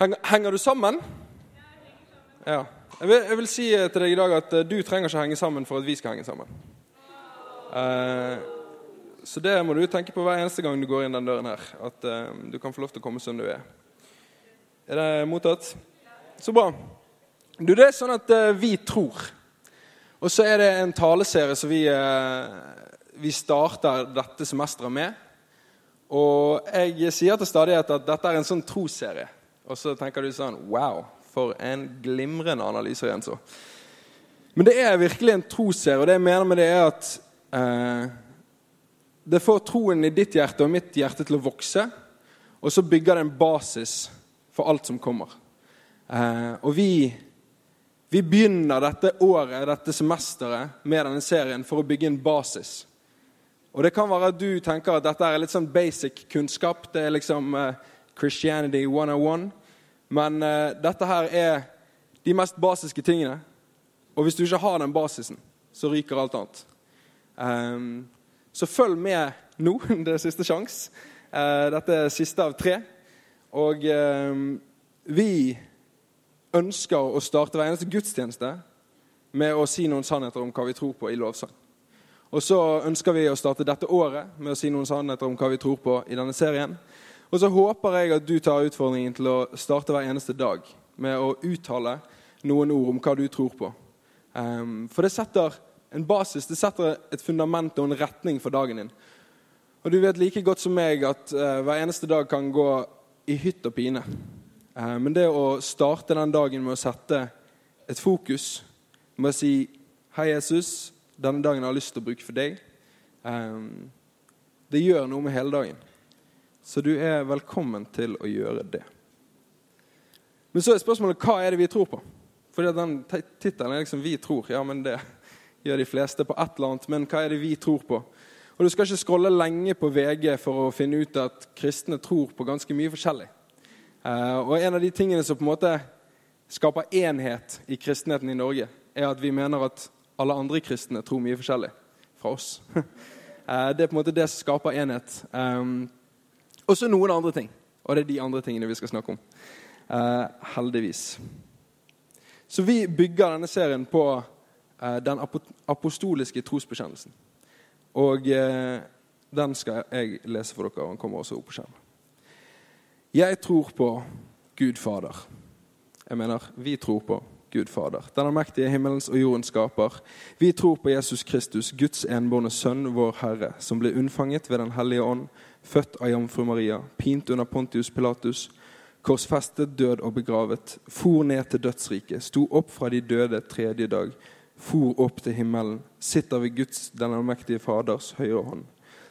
Henger, du sammen? Ja. Jeg vil, jeg vil si til deg i dag at eh, du trenger ikke henge sammen for at vi skal henge sammen. Eh, så det må du tenke på hver eneste gang du går inn den døren her. At eh, du kan få lov til å komme som du er. Er det mottatt? Så bra. Du, det er sånn at eh, vi tror. Og så er det en taleserie som vi, eh, vi starter dette semesteret med. Og jeg sier til stadighet at dette er en sånn trosserie. Og så tenker du sånn Wow, for en glimrende analyse, Jenso. Men det er virkelig en trosserie, og det jeg mener med det, er at eh, det får troen i ditt hjerte og mitt hjerte til å vokse, og så bygger det en basis for alt som kommer. Eh, og vi, vi begynner dette året, dette semesteret, med denne serien for å bygge en basis. Og det kan være at du tenker at dette er litt sånn basic kunnskap. Det er liksom eh, Christianity 101. Men uh, dette her er de mest basiske tingene. Og hvis du ikke har den basisen, så ryker alt annet. Um, så følg med nå. Det er siste sjanse. Uh, dette er siste av tre. Og um, vi ønsker å starte hver eneste gudstjeneste med å si noen sannheter om hva vi tror på i lovsang. Og så ønsker vi å starte dette året med å si noen sannheter om hva vi tror på i denne serien. Og så håper jeg at du tar utfordringen til å starte hver eneste dag med å uttale noen ord om hva du tror på. Um, for det setter en basis, det setter et fundament og en retning for dagen din. Og du vet like godt som meg at uh, hver eneste dag kan gå i hytt og pine. Uh, men det å starte den dagen med å sette et fokus, med å si 'Hei, Jesus' denne dagen har jeg lyst til å bruke for deg. Um, det gjør noe med hele dagen. Så du er velkommen til å gjøre det. Men så er spørsmålet hva er det vi tror på? Fordi den tittelen er liksom 'Vi tror'. Ja, men det gjør de fleste på et eller annet. Men hva er det vi tror på? Og Du skal ikke scrolle lenge på VG for å finne ut at kristne tror på ganske mye forskjellig. Uh, og En av de tingene som på en måte skaper enhet i kristenheten i Norge, er at vi mener at alle andre kristne tror mye forskjellig fra oss. Eh, det er på en måte det som skaper enhet. Og så noen andre ting. Og det er de andre tingene vi skal snakke om. Uh, heldigvis. Så vi bygger denne serien på uh, den apostoliske trosbekjennelsen. Og uh, den skal jeg lese for dere, og den kommer også opp på skjermen. Jeg tror på Gud Fader. Jeg mener, vi tror på Gud Fader, den allmektige himmelens og jordens skaper. Vi tror på Jesus Kristus, Guds enbårne sønn, vår Herre, som ble unnfanget ved Den hellige ånd, født av jomfru Maria, pint under Pontius Pilatus, korsfestet, død og begravet, for ned til dødsriket, sto opp fra de døde tredje dag, for opp til himmelen, sitter ved Guds, den allmektige Faders, høyre hånd,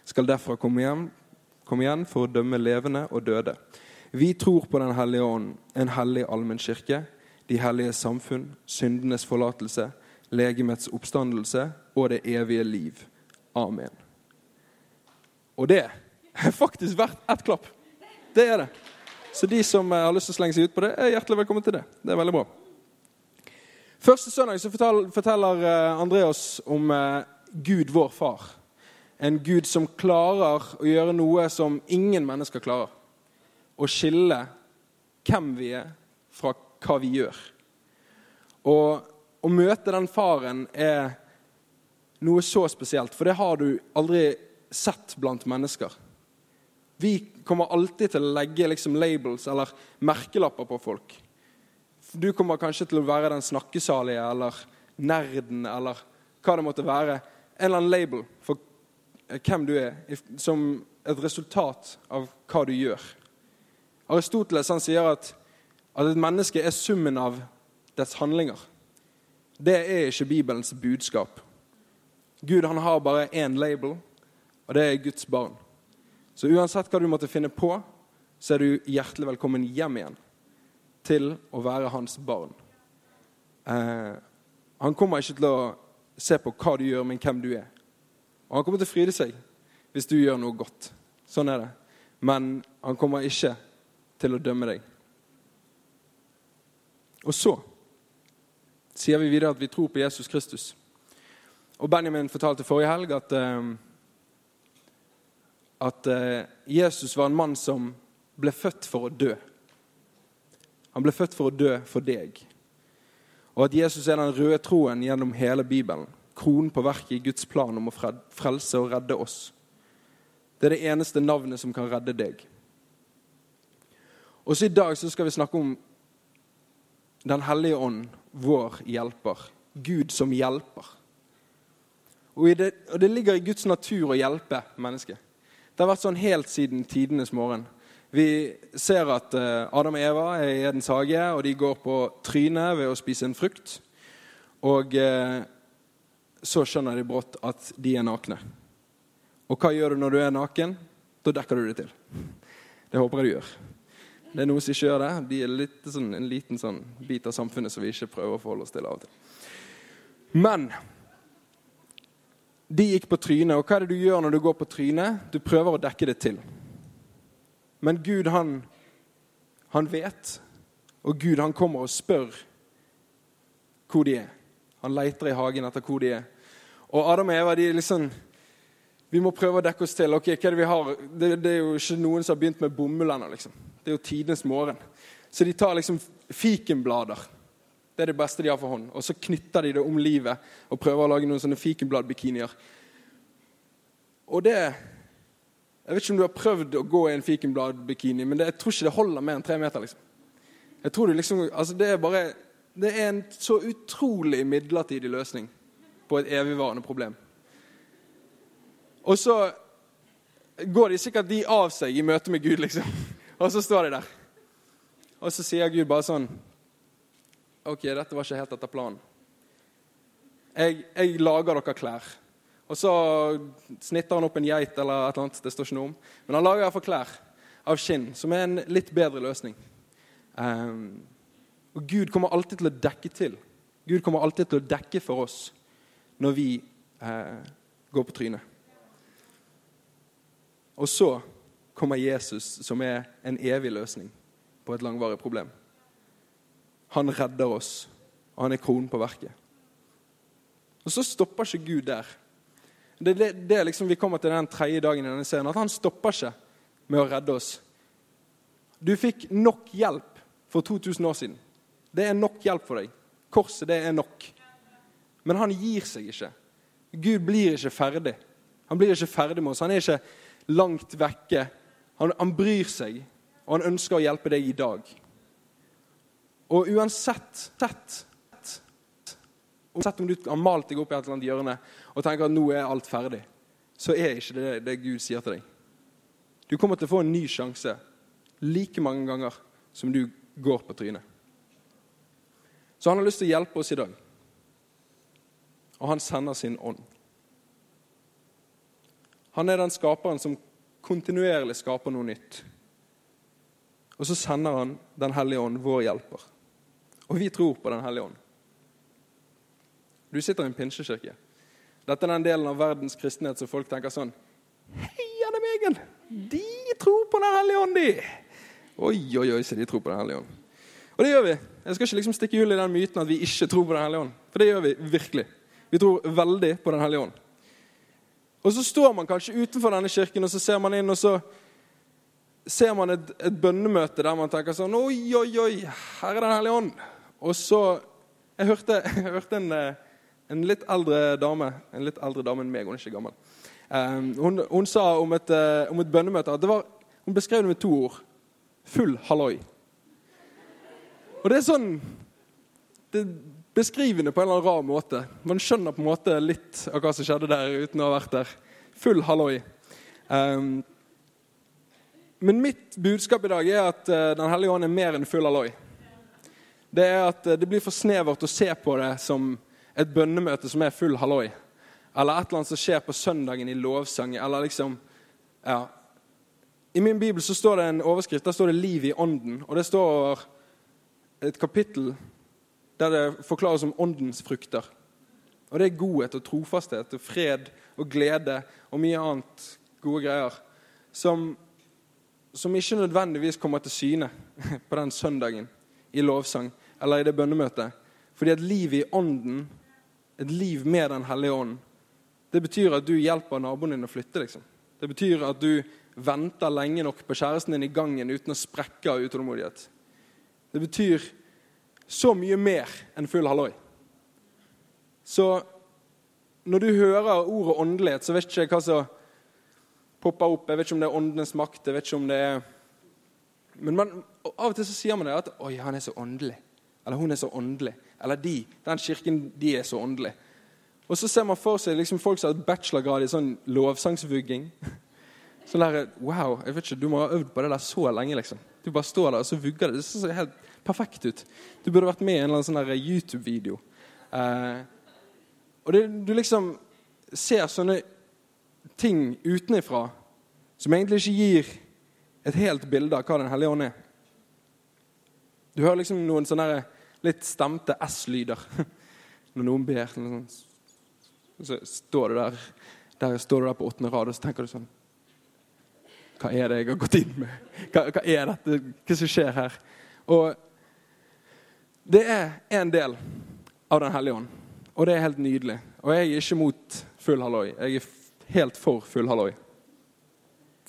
skal derfra komme igjen, komme igjen for å dømme levende og døde. Vi tror på Den hellige ånd, en hellig allmennkirke, de hellige samfunn, syndenes forlatelse, legemets oppstandelse og det evige liv. Amen. Og det faktisk verdt ett klapp. Det er det. Så de som har lyst til å slenge seg ut på det, er hjertelig velkommen til det. Det er veldig bra. Første søndag så forteller eh, Andreas om eh, Gud, vår far. En Gud som klarer å gjøre noe som ingen mennesker klarer. Å skille hvem vi er, fra hva vi gjør. Og å møte den faren er noe så spesielt, for det har du aldri sett blant mennesker. Vi kommer alltid til å legge liksom labels eller merkelapper på folk. Du kommer kanskje til å være den snakkesalige eller nerden eller hva det måtte være. En eller annen label for hvem du er, som et resultat av hva du gjør. Aristoteles han sier at at et menneske er summen av dets handlinger. Det er ikke Bibelens budskap. Gud han har bare én label, og det er Guds barn. Så uansett hva du måtte finne på, så er du hjertelig velkommen hjem igjen til å være hans barn. Eh, han kommer ikke til å se på hva du gjør, men hvem du er. Og han kommer til å fryde seg hvis du gjør noe godt. Sånn er det. Men han kommer ikke til å dømme deg. Og så sier vi videre at vi tror på Jesus Kristus. Og Benjamin fortalte forrige helg at, uh, at uh, Jesus var en mann som ble født for å dø. Han ble født for å dø for deg. Og at Jesus er den røde troen gjennom hele Bibelen. Kronen på verket i Guds plan om å frelse og redde oss. Det er det eneste navnet som kan redde deg. Også i dag så skal vi snakke om Den hellige ånd, vår hjelper. Gud som hjelper. Og, det, og det ligger i Guds natur å hjelpe mennesket. Det har vært sånn helt siden tidenes morgen. Vi ser at eh, Adam og Eva er i Edens hage, og de går på trynet ved å spise en frukt. Og eh, så skjønner de brått at de er nakne. Og hva gjør du når du er naken? Da dekker du det til. Det håper jeg du gjør. Det er noen som ikke gjør det. De er litt, sånn, en liten sånn bit av samfunnet som vi ikke prøver å forholde oss til av og til. Men de gikk på trynet, og hva er det du gjør når du går på trynet? Du prøver å dekke det til. Men Gud, han, han vet. Og Gud, han kommer og spør hvor de er. Han leter i hagen etter hvor de er. Og Adam og Eva de er liksom Vi må prøve å dekke oss til. ok, hva er Det vi har? Det, det er jo ikke noen som har begynt med bomull ennå. Liksom. Det er jo tidenes morgen. Så de tar liksom fikenblader. Det er det beste de har for hånd. Og så knytter de det om livet og prøver å lage noen sånne fikenbladbikinier. Og det jeg vet ikke om du har prøvd å gå i en fikenbladbikini, men det, jeg tror ikke det holder mer enn tre meter. liksom. Jeg tror du liksom, altså Det er bare, det er en så utrolig midlertidig løsning på et evigvarende problem. Og så går de sikkert de av seg i møte med Gud, liksom. Og så står de der. Og så sier Gud bare sånn OK, dette var ikke helt etter planen. Jeg, jeg lager dere klær. Og så snitter han opp en geit eller et eller annet. Det står ikke noe om. Men han lager iallfall klær av skinn, som er en litt bedre løsning. Um, og Gud kommer alltid til å dekke til. Gud kommer alltid til å dekke for oss når vi uh, går på trynet. Og så kommer Jesus, som er en evig løsning på et langvarig problem. Han redder oss, og han er kronen på verket. Og så stopper ikke Gud der. Det, det, det liksom Vi kommer til den tredje dagen i denne serien, at han stopper ikke med å redde oss. Du fikk nok hjelp for 2000 år siden. Det er nok hjelp for deg. Korset, det er nok. Men han gir seg ikke. Gud blir ikke ferdig. Han blir ikke ferdig med oss. Han er ikke langt vekke. Han, han bryr seg, og han ønsker å hjelpe deg i dag. Og uansett tett, Uansett om du har malt deg opp i et eller annet hjørne og tenker at nå er alt ferdig, så er ikke det det Gud sier til deg. Du kommer til å få en ny sjanse like mange ganger som du går på trynet. Så han har lyst til å hjelpe oss i dag. Og han sender sin ånd. Han er den skaperen som kontinuerlig skaper noe nytt. Og så sender han Den hellige ånd, vår hjelper. Og vi tror på Den hellige ånd. Du sitter i en pinsekirke. Dette er den delen av verdens kristenhet som folk tenker sånn Heia dem egen! De tror på Den hellige ånd, de! Oi, oi, oi, så de tror på Den hellige ånd. Og det gjør vi. Jeg skal ikke liksom stikke hull i den myten at vi ikke tror på Den hellige ånd. For det gjør vi virkelig. Vi tror veldig på Den hellige ånd. Og så står man kanskje utenfor denne kirken, og så ser man inn, og så ser man et, et bønnemøte der man tenker sånn Oi, oi, oi, her er Den hellige ånd. Og så Jeg hørte, jeg hørte en eh, en litt eldre dame en litt eldre dame enn meg, hun er ikke gammel. Um, hun, hun, sa om et, uh, om et bønnemøte at var, hun beskrev det med to ord. Full halloi. Og det er sånn Det er beskrivende på en eller annen rar måte. Man skjønner på en måte litt av hva som skjedde der uten å ha vært der. Full halloi. Um, men mitt budskap i dag er at uh, Den hellige ånd er mer enn full halloi. Det er at uh, det blir for snevert å se på det som et bønnemøte som er full halloi. Eller et eller annet som skjer på søndagen i lovsang. Eller liksom, ja. I min bibel så står det en overskrift. Der står det 'liv i ånden'. Og det står et kapittel der det forklares om åndens frukter. Og det er godhet og trofasthet og fred og glede og mye annet gode greier. Som, som ikke nødvendigvis kommer til syne på den søndagen i lovsang eller i det bønnemøtet. Fordi et liv i ånden et liv med Den hellige ånd, det betyr at du hjelper naboen din å flytte. liksom. Det betyr at du venter lenge nok på kjæresten din i gangen uten å sprekke av utålmodighet. Det betyr så mye mer enn full halloi. Så når du hører ordet åndelighet, så vet ikke jeg hva som popper opp. Jeg vet ikke om det er åndenes makt. jeg vet ikke om det er... Men man, av og til så sier man det at 'Oi, han er så åndelig'. Eller 'hun er så åndelig'. Eller 'de, den kirken, de er så åndelig'. Og så ser man for seg liksom folk som har bachelorgrad i sånn lovsangsvugging. Sånn der, Wow, jeg vet ikke, du må ha øvd på det der så lenge, liksom. Du bare står der og så vugger det. Det ser helt perfekt ut. Du burde vært med i en eller annen sånn YouTube-video. Eh, og det, du liksom ser sånne ting utenifra som egentlig ikke gir et helt bilde av hva Den hellige ånd er. Du hører liksom noen sånne litt stemte S-lyder når noen ber. Så står du der, der står du der på åttende rad og så tenker du sånn Hva er det jeg har gått inn med? Hva, hva er dette? Hva som skjer her? Og det er en del av Den hellige ånd. Og det er helt nydelig. Og jeg er ikke mot full halloi. Jeg er helt for full halloi.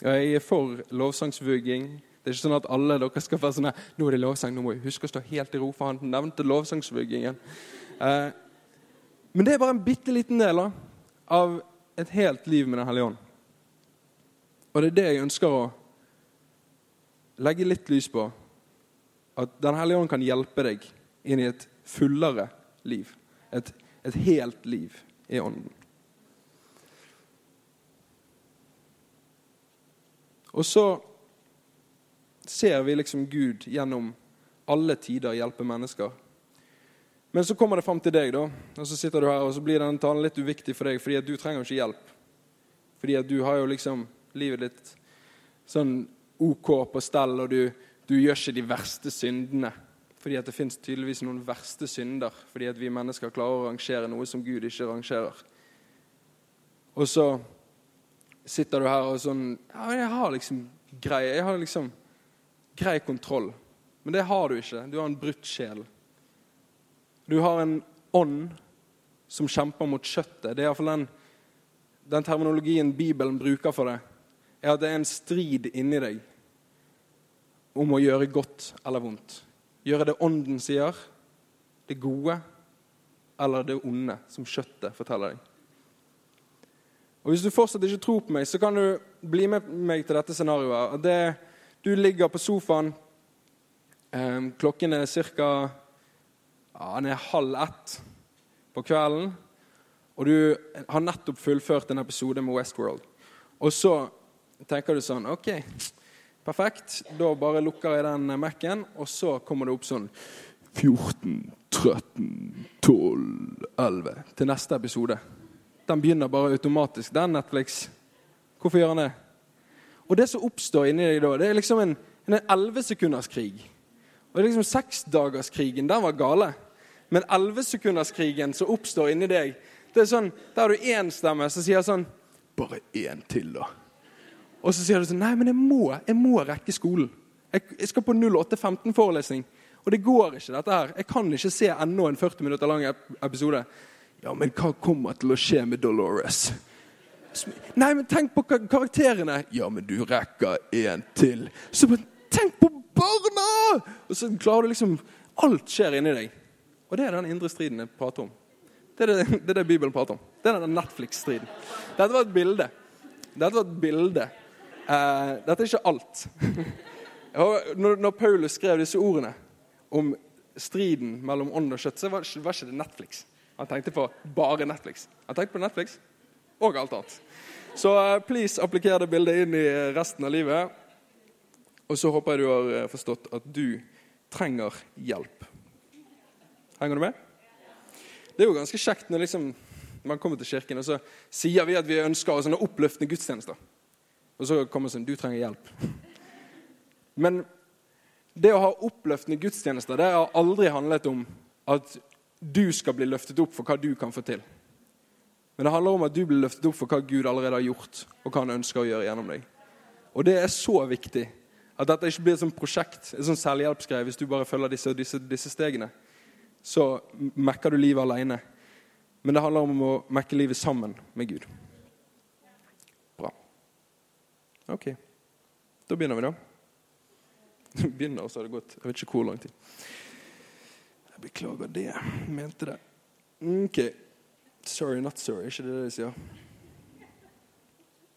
Jeg er for lovsangsvugging. Det er ikke sånn at alle dere skal være sånn Nå er det lovsang, nå må vi huske å stå helt i ro, for han nevnte lovsangsbyggingen. Eh, men det er bare en bitte liten del av et helt liv med Den hellige ånd. Og det er det jeg ønsker å legge litt lys på. At Den hellige ånd kan hjelpe deg inn i et fullere liv. Et et helt liv i Ånden. Og så ser vi liksom Gud gjennom alle tider hjelpe mennesker. Men så kommer det fram til deg, da, og så sitter du her, og så blir den talen litt uviktig for deg, fordi at du trenger ikke hjelp. Fordi at du har jo liksom livet ditt sånn OK på stell, og du, du gjør ikke de verste syndene. Fordi at det fins tydeligvis noen verste synder fordi at vi mennesker klarer å rangere noe som Gud ikke rangerer. Og så sitter du her og sånn Ja, jeg har liksom greie. Jeg har liksom grei kontroll. Men det har du ikke. Du har en brutt sjel. Du har en ånd som kjemper mot kjøttet. Det er iallfall den, den terminologien Bibelen bruker for det. er at det er en strid inni deg om å gjøre godt eller vondt. Gjøre det ånden sier, det gode eller det onde, som kjøttet forteller deg. Og Hvis du fortsatt ikke tror på meg, så kan du bli med meg til dette scenarioet. Det, du ligger på sofaen. Eh, klokken er ca. Ja, halv ett på kvelden. Og du har nettopp fullført en episode med Westworld. Og så tenker du sånn OK, Perfekt. Da bare lukker jeg den Mac-en, og så kommer det opp sånn 14, 13, 12, 11 til neste episode. Den begynner bare automatisk, den Netflix. Hvorfor gjør han det? Og det som oppstår inni deg da, det er liksom en, 11-sekunderskrig. Og det er liksom Seksdagerskrigen, den var gale. Men 11-sekunderskrigen som oppstår inni deg, det er sånn, der har du én stemme som sier sånn Bare én til, da. Og så sier du sånn Nei, men jeg må, jeg må rekke skolen. Jeg, jeg skal på 08.15-forelesning. Og det går ikke, dette her. Jeg kan ikke se enda en 40 minutter lang episode. Ja, men hva kommer til å skje med Dolores? Nei, men tenk på karakterene. Ja, men du rekker en til. Så bare tenk på barna! Og så klarer du liksom Alt skjer inni deg. Og det er den indre striden jeg prater om. Det er det, det, er det Bibelen prater om. Det er den Netflix-striden. Dette var et bilde. Dette var et bilde Eh, dette er ikke alt. når, når, Paulus skrev disse ordene om striden mellom ånd og kjøtt, så var, var ikke det Netflix. Han tenkte på bare Netflix. Han tenkte på Netflix og alt annet. Så uh, please appliker det bildet inn i resten av livet. Og så håper jeg du har eh, forstått at du trenger hjelp. Henger du med? Det er jo ganske kjekt når liksom, man kommer til kirken, og så sier vi at vi ønsker oss sånne oppløftende gudstjenester. Og så kommer det sånn Du trenger hjelp. Men det å ha oppløftende gudstjenester det har aldri handlet om at du skal bli løftet opp for hva du kan få til. Men det handler om at du blir løftet opp for hva Gud allerede har gjort, og hva han ønsker å gjøre gjennom deg. Og det er så viktig at dette ikke blir et sånt prosjekt, et sånt selvhjelpsgreie hvis du bare følger disse, disse, disse stegene. Så mekker du livet alene. Men det handler om å mekke livet sammen med Gud. Bra. Ok, da begynner vi, da. Begynner, så har det gått jeg vet ikke hvor lang tid. Jeg beklager det. Jeg mente det. Ok. Sorry, not sorry. Ikke det de sier.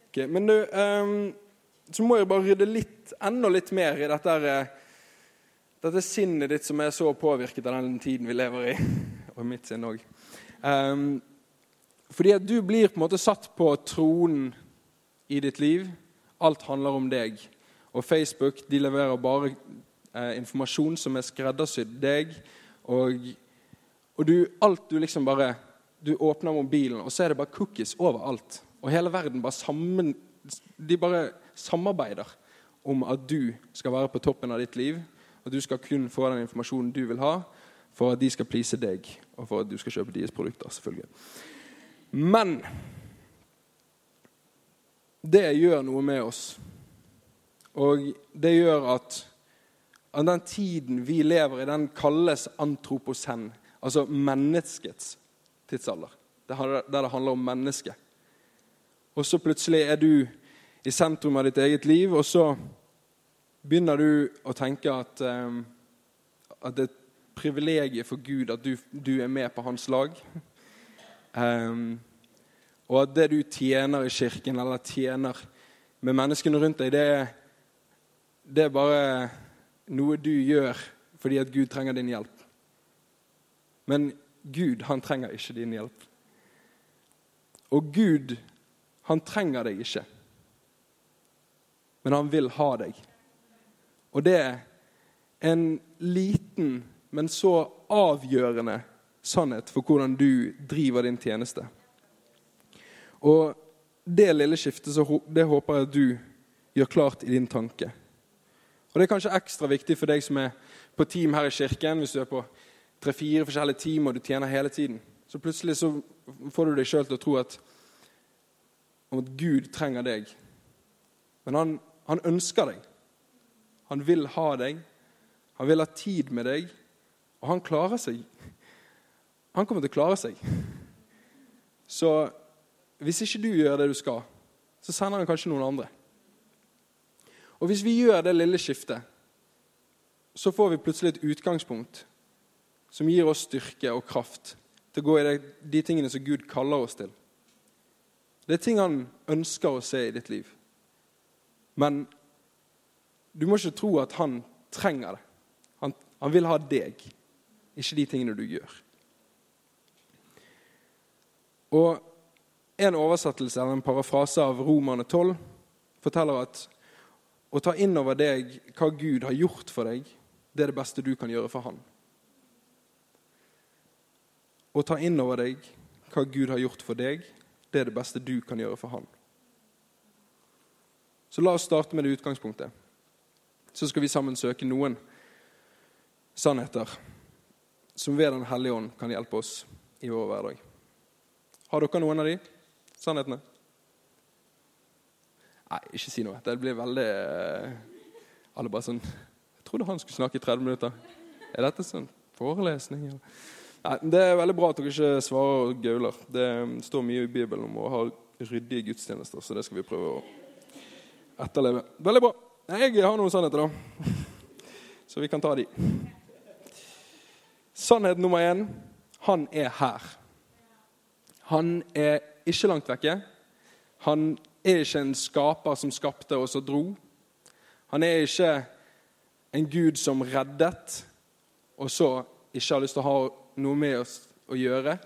Ok, Men du um, Så må jeg bare rydde litt, enda litt mer i dette, dette sinnet ditt som er så påvirket av den tiden vi lever i. Og mitt sinn òg. Um, fordi at du blir på en måte satt på tronen i ditt liv. Alt handler om deg. Og Facebook de leverer bare eh, informasjon som er skreddersydd deg. Og, og du, alt du liksom bare Du åpner mobilen, og så er det bare cookies overalt. Og hele verden bare sammen De bare samarbeider om at du skal være på toppen av ditt liv. Og du skal kun få den informasjonen du vil ha, for at de skal please deg. Og for at du skal kjøpe deres produkter, selvfølgelig. Men det gjør noe med oss. Og det gjør at, at den tiden vi lever i, den kalles antroposen, Altså menneskets tidsalder. Der det handler om mennesket. Og så plutselig er du i sentrum av ditt eget liv, og så begynner du å tenke at, um, at det er et privilegium for Gud at du, du er med på hans lag. Um, og at det du tjener i kirken, eller tjener med menneskene rundt deg, det det er bare noe du gjør fordi at Gud trenger din hjelp. Men Gud, han trenger ikke din hjelp. Og Gud, han trenger deg ikke. Men han vil ha deg. Og det er en liten, men så avgjørende sannhet for hvordan du driver din tjeneste. Og det lille skiftet det håper jeg at du gjør klart i din tanke. Og Det er kanskje ekstra viktig for deg som er på team her i kirken. Hvis du er på tre-fire forskjellige team og du tjener hele tiden. Så plutselig så får du deg sjøl til å tro at, at Gud trenger deg. Men han, han ønsker deg. Han vil ha deg. Han vil ha tid med deg. Og han klarer seg. Han kommer til å klare seg. Så hvis ikke du gjør det du skal, så sender han kanskje noen andre. Og hvis vi gjør det lille skiftet, så får vi plutselig et utgangspunkt som gir oss styrke og kraft til å gå i de tingene som Gud kaller oss til. Det er ting han ønsker å se i ditt liv. Men du må ikke tro at han trenger det. Han, han vil ha deg, ikke de tingene du gjør. Og en oversettelse eller en parafrase av Romerne 12 forteller at å ta inn over deg hva Gud har gjort for deg, det er det beste du kan gjøre for Han. Å ta inn over deg hva Gud har gjort for deg, det er det beste du kan gjøre for Han. Så la oss starte med det utgangspunktet. Så skal vi sammen søke noen sannheter som ved Den hellige ånd kan hjelpe oss i vår hverdag. Har dere noen av de? sannhetene? Nei, ikke si noe. Det blir veldig eh, Alle bare sånn Jeg trodde han skulle snakke i 30 minutter. Er dette sånn forelesning? Nei, Det er veldig bra at dere ikke svarer og gauler. Det står mye i Bibelen om å ha ryddige gudstjenester, så det skal vi prøve å etterleve. Veldig bra. Jeg har noen sannheter, da. Så vi kan ta de. Sannhet nummer én han er her. Han er ikke langt vekke. Han er ikke en skaper som skapte og så dro. Han er ikke en gud som reddet, og så ikke har lyst til å ha noe med oss å gjøre.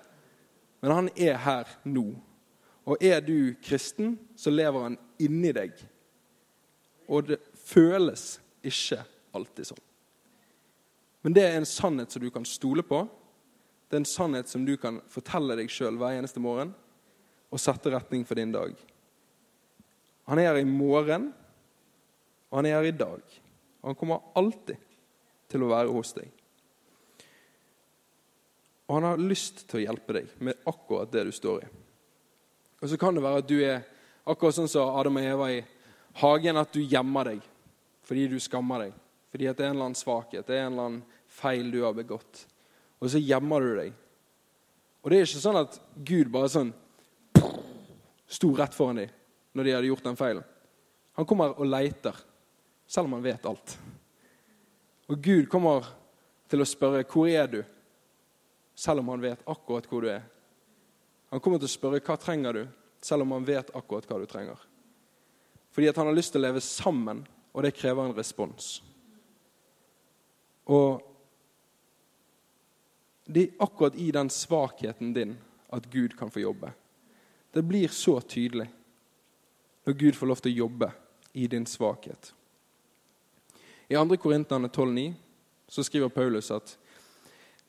Men han er her nå. Og er du kristen, så lever han inni deg. Og det føles ikke alltid sånn. Men det er en sannhet som du kan stole på. Det er en sannhet som du kan fortelle deg sjøl hver eneste morgen og sette retning for din dag. Han er her i morgen, og han er her i dag. Og han kommer alltid til å være hos deg. Og han har lyst til å hjelpe deg med akkurat det du står i. Og så kan det være at du er akkurat sånn som Adam og Eva i hagen, at du gjemmer deg fordi du skammer deg. Fordi at det er en eller annen svakhet, det er en eller annen feil du har begått. Og så gjemmer du deg. Og det er ikke sånn at Gud bare sånn sto rett foran dem når de hadde gjort den feilen. Han kommer og leiter, selv om han vet alt. Og Gud kommer til å spørre 'Hvor er du?' Selv om han vet akkurat hvor du er. Han kommer til å spørre 'Hva trenger du?' selv om han vet akkurat hva du trenger. Fordi at han har lyst til å leve sammen, og det krever en respons. Og det er akkurat i den svakheten din at Gud kan få jobbe. Det blir så tydelig når Gud får lov til å jobbe i din svakhet. I 2. Korintene 12,9 skriver Paulus at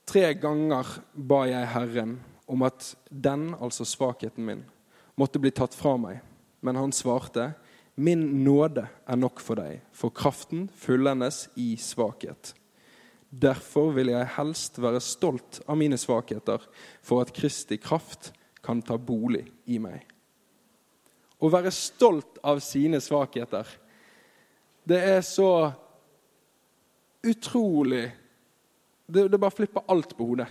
tre ganger ba jeg Herren om at den, altså svakheten min, måtte bli tatt fra meg. Men han svarte, min nåde er nok for deg, for kraften fullendes i svakhet. Derfor vil jeg helst være stolt av mine svakheter, for at Kristi kraft kan ta bolig i meg. Å være stolt av sine svakheter, det er så utrolig Det, det bare flipper alt på hodet.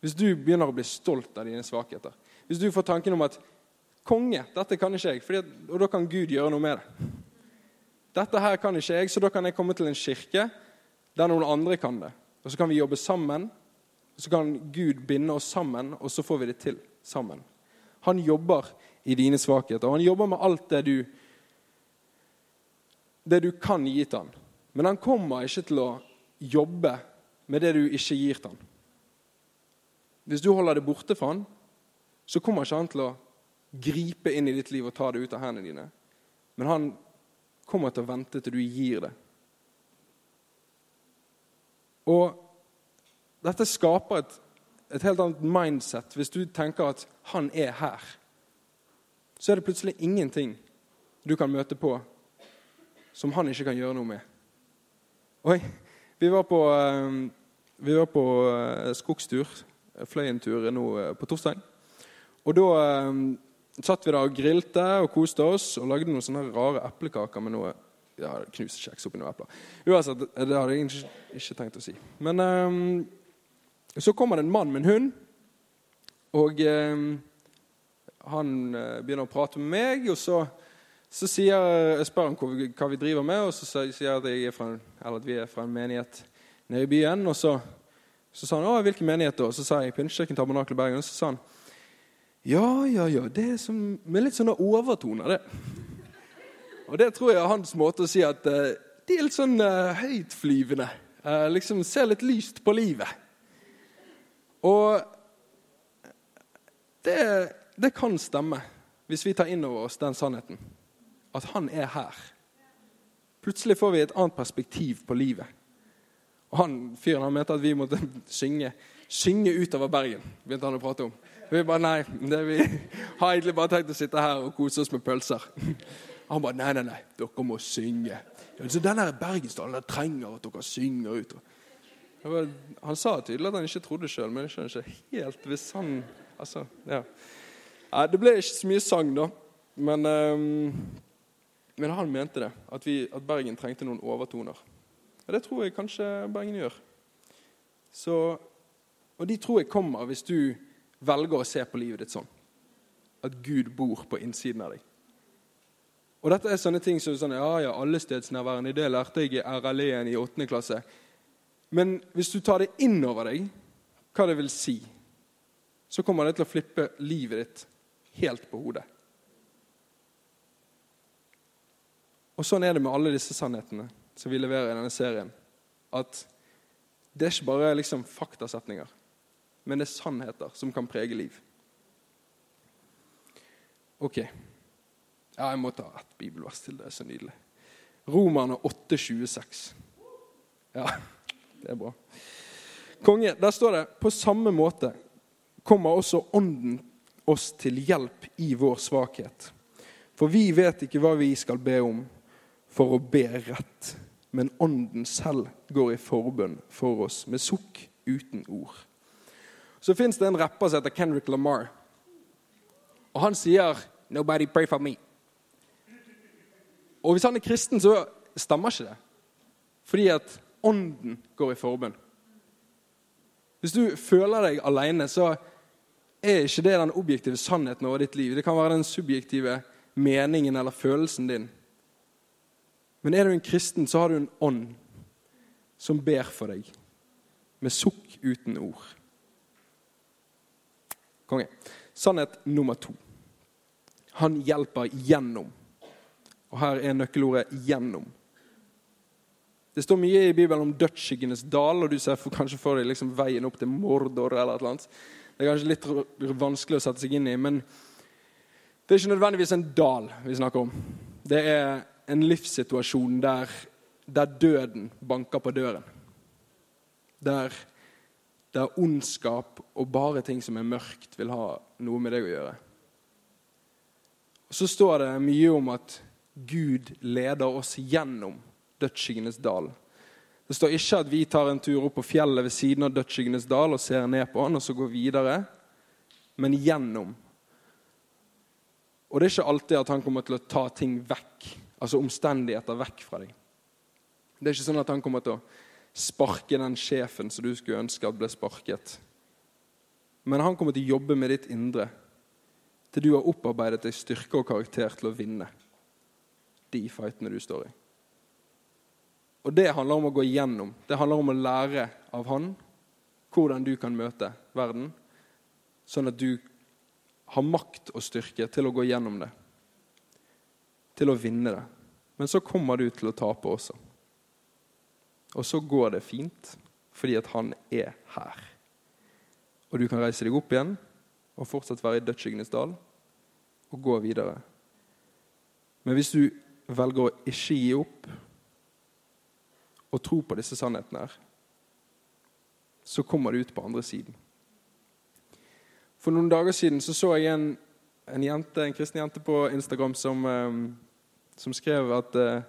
Hvis du begynner å bli stolt av dine svakheter. Hvis du får tanken om at 'Konge, dette kan ikke jeg', fordi, og da kan Gud gjøre noe med det. 'Dette her kan ikke jeg, så da kan jeg komme til en kirke der noen andre kan det. Og så kan vi jobbe sammen. Og så kan Gud binde oss sammen, og så får vi det til sammen. Han jobber i dine svakheter, og han jobber med alt det du det du kan gi til han. Men han kommer ikke til å jobbe med det du ikke gir til han. Hvis du holder det borte fra han, så kommer ikke han til å gripe inn i ditt liv og ta det ut av hendene dine. Men han kommer til å vente til du gir det og dette skaper et, et helt annet mindset. Hvis du tenker at han er her, så er det plutselig ingenting du kan møte på som han ikke kan gjøre noe med. Oi, vi var på, eh, vi var på eh, skogstur, fløy en tur nå eh, på torsdag. Og da satt vi der og grilte og koste oss og lagde noen sånne rare eplekaker med noe ja, knust kjeks oppi noen epler. Uansett, det hadde jeg ikke, ikke tenkt å si. Men um, så kommer det en mann med en hund, og um, han begynner å prate med meg. og så, så sier, Jeg spør han hva vi, driver med, og så sier jeg at, jeg fra, at, vi er fra en menighet nede i byen. Og så, så sa han å, hvilken menighet da? Og så sa jeg Pinnekirken Tabernakel Bergen. Og så sa han ja, ja, ja, det er som, med litt sånne overtoner, det. Og det tror jeg er hans måte å si at uh, de er litt sånn uh, høytflyvende. Uh, liksom ser litt lyst på livet. Og det, det kan stemme, hvis vi tar inn over oss den sannheten. At han er her. Plutselig får vi et annet perspektiv på livet. Og han fyren han mente at vi måtte synge, synge utover Bergen. begynte han å prate om. Vi bare nei, vi har egentlig bare tenkt å sitte her og kose oss med pølser. Han bare nei, nei, nei, dere må synge. Så den der Bergensdalen trenger at dere synger ut. Han sa tydelig at han ikke trodde sjøl, men jeg skjønner ikke helt hvis han altså, ja. Nei, Det ble ikke så mye sang, da. Men, um, men han mente det. At, vi, at, Bergen trengte noen overtoner. Og det tror jeg kanskje Bergen gjør. Så, og de tror jeg kommer hvis du velger å se på livet ditt sånn. At Gud bor på innsiden av deg. Og dette er sånne ting som sånn, ja, ja, allestedsnærværende. Det lærte jeg i RLE-en i 8. klasse. Men hvis du tar det inn over deg, hva det vil si, så kommer det til å flippe livet ditt helt på hodet. Og sånn er det med alle disse sannhetene som vi leverer i denne serien. At det er ikke bare liksom faktasetninger, men det er sannheter som kan prege liv. Ok. Ja, jeg må ta et bibelvers til. Det er så nydelig. Romerne 8,26. Ja, det er bra. Konge, der står det på samme måte kommer også Ånden oss til hjelp i vår svakhet. For vi vet ikke hva vi skal be om for å be rett, men Ånden selv går i forbønn for oss med sukk uten ord. Så fins det en rapper som heter Kendrick Lamar. Og han sier 'Nobody pray for me'. Og hvis han er kristen, så stemmer ikke det. Fordi at ånden går i forbønn. Hvis du føler deg alene, så er ikke det den objektive sannheten over ditt liv. Det kan være den subjektive meningen eller følelsen din. Men er du en kristen, så har du en ånd som ber for deg, med sukk uten ord. Konge. Sannhet nummer to. Han hjelper gjennom. Og her er nøkkelordet 'gjennom'. Det står mye i Bibelen om dødsskyggenes dal, og du ser for, kanskje for deg liksom veien opp til Mordor. eller et eller annet. Det er kanskje litt vanskelig å sette seg inn i, men det er ikke nødvendigvis en dal vi snakker om. Det er en livssituasjon der, der døden banker på døren. Der, der ondskap og bare ting som er mørkt, vil ha noe med deg å gjøre. Og Så står det mye om at Gud leder oss gjennom dødsskyggenes dal. Det står ikke at vi tar en tur opp på fjellet ved siden av dødsskyggenes dal og ser ned på han og så går videre, men gjennom. Og det er ikke alltid at han kommer til å ta ting vekk, altså omstendigheter vekk fra deg. Det er ikke sånn at han kommer til å sparke den sjefen som du skulle ønske at ble sparket. Men han kommer til å jobbe med ditt indre til du har opparbeidet deg styrke og karakter til å vinne de fightene du står i. Og det handler om å gå igjennom. Det handler om å lære av han hvordan du kan møte verden, sånn at du har makt og styrke til å gå igjennom det. Til å vinne det. Men så kommer du til å tape også. Og så går det fint, fordi at han er her. Og du kan reise deg opp igjen og fortsatt være i dødsskyggenes dal og gå videre. Men hvis du velger å ikke gi opp og tro på disse sannhetene her, så kommer du ut på andre siden. For noen dager siden så, så jeg en, en, jente, en kristen jente på Instagram som, um, som skrev at uh,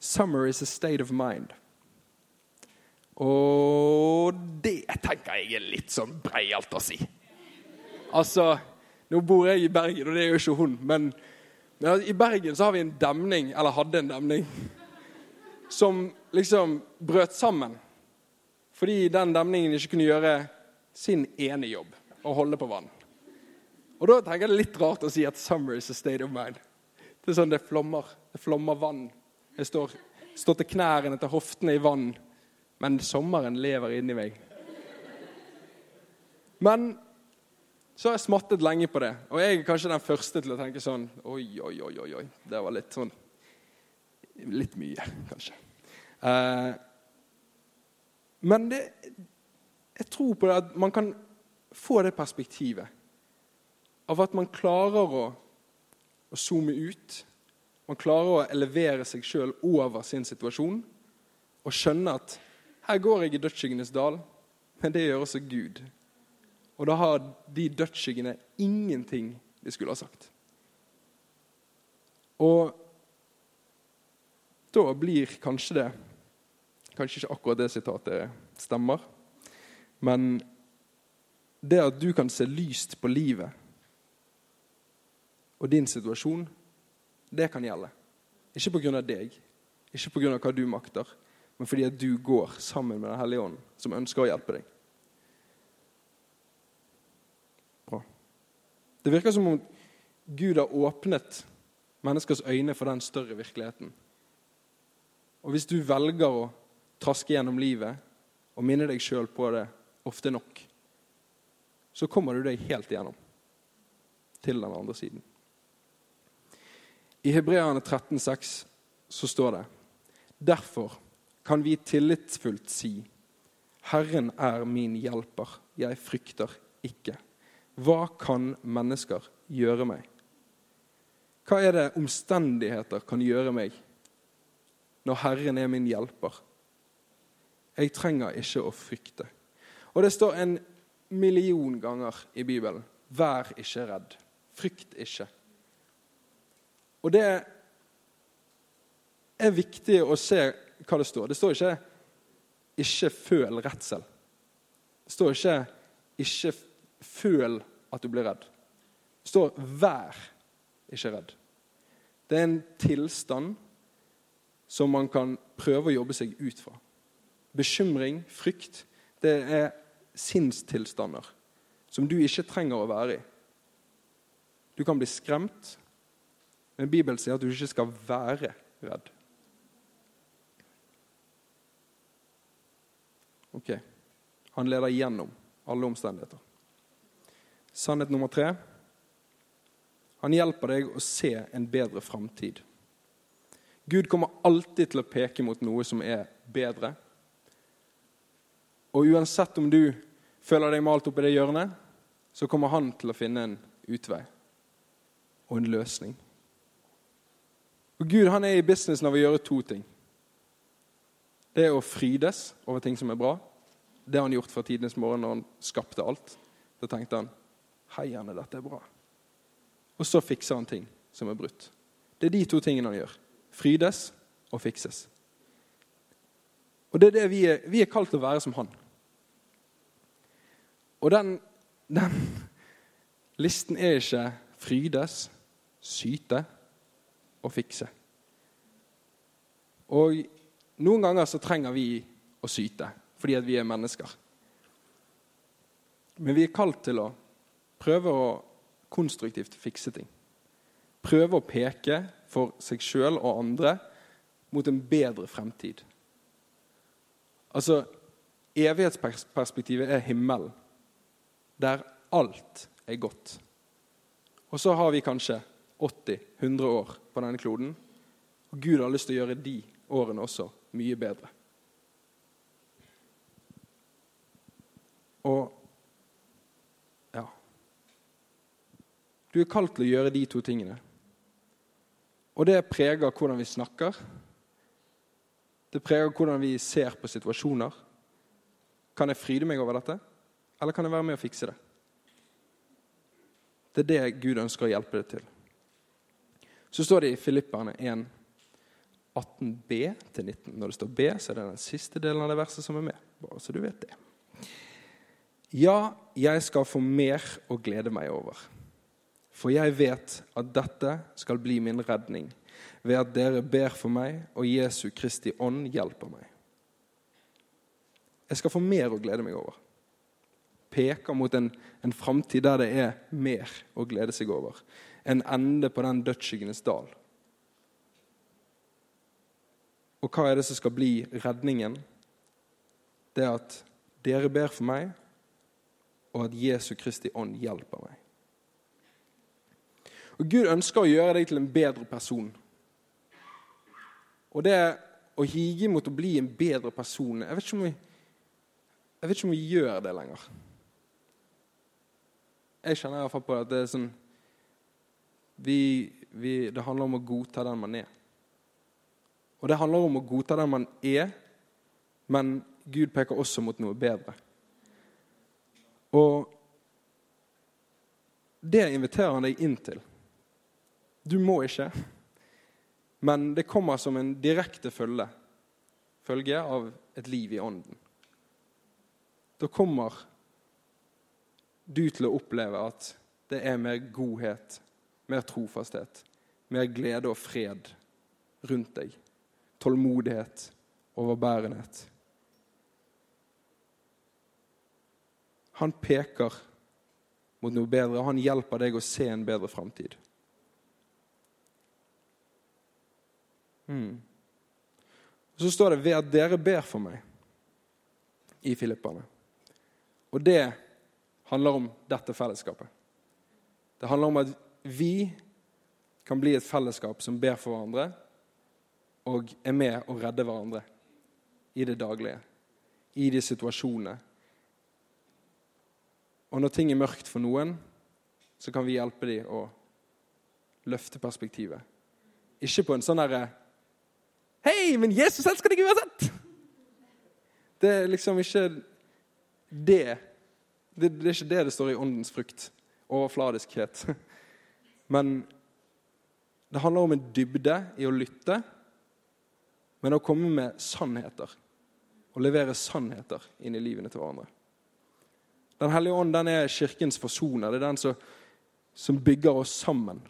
'Summer is a state of mind'. Og det tenker jeg er litt sånn breialt å si. Altså, Nå bor jeg i Bergen, og det er jo ikke hun, men, men i Bergen så har vi en demning, eller hadde en demning, som liksom brøt sammen. Fordi den demningen ikke kunne gjøre sin ene jobb, å holde på vann. Og da tenker jeg det er litt rart å si at 'summer is a state of mind'. Det er sånn det flommer. Det flommer vann. Jeg står, står til knærne til hoftene i vann, men sommeren lever inni meg. Men så har jeg smattet lenge på det, og jeg er kanskje den første til å tenke sånn Oi, oi, oi, oi, oi. det var litt sånn Litt mye, kanskje. Eh, men det, jeg tror på det at man kan få det perspektivet av at man klarer å, å zoome ut. Man klarer å elevere seg sjøl over sin situasjon og skjønne at her går jeg i dødsskyggenes dal, men det gjør også Gud. Og da har de dødsskyggene ingenting de skulle ha sagt. Og da blir kanskje det Kanskje ikke akkurat det sitatet stemmer, men det at du kan se lyst på livet og din situasjon, det kan gjelde. Ikke pga. deg, ikke pga. hva du makter, men fordi at du går sammen med Den hellige ånd, som ønsker å hjelpe deg. Bra. Det virker som om Gud har åpnet menneskers øyne for den større virkeligheten. Og hvis du velger å traske gjennom livet og minne deg sjøl på det ofte nok, så kommer du deg helt igjennom til den andre siden. I Hebreane 13,6 så står det Derfor kan vi tillitsfullt si Herren er min hjelper, jeg frykter ikke. Hva kan mennesker gjøre meg? Hva er det omstendigheter kan gjøre meg når Herren er min hjelper? Jeg trenger ikke å frykte. Og det står en million ganger i Bibelen vær ikke redd. Frykt ikke. Og det er viktig å se hva det står. Det står ikke 'ikke føl redsel'. Det står ikke 'ikke føl at du blir redd'. Det står 'vær ikke redd'. Det er en tilstand som man kan prøve å jobbe seg ut fra. Bekymring, frykt, det er sinnstilstander som du ikke trenger å være i. Du kan bli skremt, men Bibelen sier at du ikke skal være redd. Ok, han leder gjennom alle omstendigheter. Sannhet nummer tre. Han hjelper deg å se en bedre framtid. Gud kommer alltid til å peke mot noe som er bedre. Og uansett om du føler deg malt opp i det hjørnet, så kommer han til å finne en utvei og en løsning. Og Gud han er i businessen av å gjøre to ting. Det er å frydes over ting som er bra. Det har han gjort fra tidenes morgen når han skapte alt. Da tenkte han heierne, dette er bra. Og så fikser han ting som er brutt. Det er de to tingene han gjør. Frydes og fikses. Og det er det vi er, vi er kalt til å være som han. Og den, den listen er ikke frydes, syte og fikse. Og noen ganger så trenger vi å syte fordi at vi er mennesker. Men vi er kalt til å prøve å konstruktivt fikse ting. Prøve å peke for seg sjøl og andre mot en bedre fremtid. Altså, Evighetsperspektivet er himmelen, der alt er godt. Og så har vi kanskje 80-100 år denne kloden. Og Gud har lyst til å gjøre de årene også mye bedre. Og ja Du er kalt til å gjøre de to tingene. Og det preger hvordan vi snakker. Det preger hvordan vi ser på situasjoner. Kan jeg fryde meg over dette, eller kan jeg være med å fikse det? Det er det Gud ønsker å hjelpe deg til. Så står det i Filipperne 1, 18b til 19. Når det står B, så er det den siste delen av det verset som er med. Bare så du vet det. Ja, jeg skal få mer å glede meg over. For jeg vet at dette skal bli min redning, ved at dere ber for meg, og Jesu Kristi ånd hjelper meg. Jeg skal få mer å glede meg over. Peker mot en, en framtid der det er mer å glede seg over. En ende på den dødsskyggenes dal. Og hva er det som skal bli redningen? Det er at dere ber for meg, og at Jesu Kristi ånd hjelper meg. Og Gud ønsker å gjøre deg til en bedre person. Og det å hige mot å bli en bedre person Jeg vet ikke om vi, jeg vet ikke om vi gjør det lenger. Jeg kjenner i hvert fall på at det er sånn vi, vi, Det handler om å godta den man er. Og det handler om å godta den man er, men Gud peker også mot noe bedre. Og det inviterer han deg inn til. Du må ikke, men det kommer som en direkte følge, følge av et liv i ånden. Da kommer du til å oppleve at det er mer godhet, mer trofasthet, mer glede og fred rundt deg. Tålmodighet, overbærenhet. Han peker mot noe bedre, og han hjelper deg å se en bedre framtid. Mm. Så står det 'ved at dere ber for meg' i Filippane. Og det handler om dette fellesskapet. Det handler om at vi kan bli et fellesskap som ber for hverandre, og er med å redde hverandre i det daglige, i de situasjonene og når ting er mørkt for noen, så kan vi hjelpe dem å løfte perspektivet. Ikke på en sånn herre Hei, men Jesus elsker deg uansett! Det er liksom ikke det. det. Det er ikke det det står i åndens frukt. Overfladiskhet. Men det handler om en dybde i å lytte, men å komme med sannheter. Og levere sannheter inn i livene til hverandre. Den hellige ånd den er kirkens forsoner. Det er den som, som bygger oss sammen.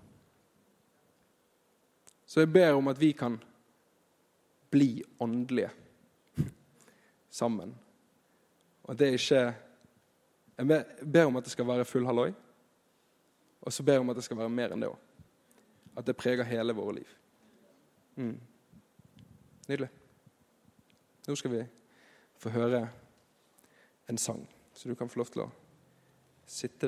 Så jeg ber om at vi kan bli åndelige sammen. Og at det ikke Jeg ber om at det skal være full halloi. Og så ber jeg om at det skal være mer enn det òg. At det preger hele våre liv. Mm. Nydelig. Nå skal vi få høre en sang. Så du kan få lov til å sitte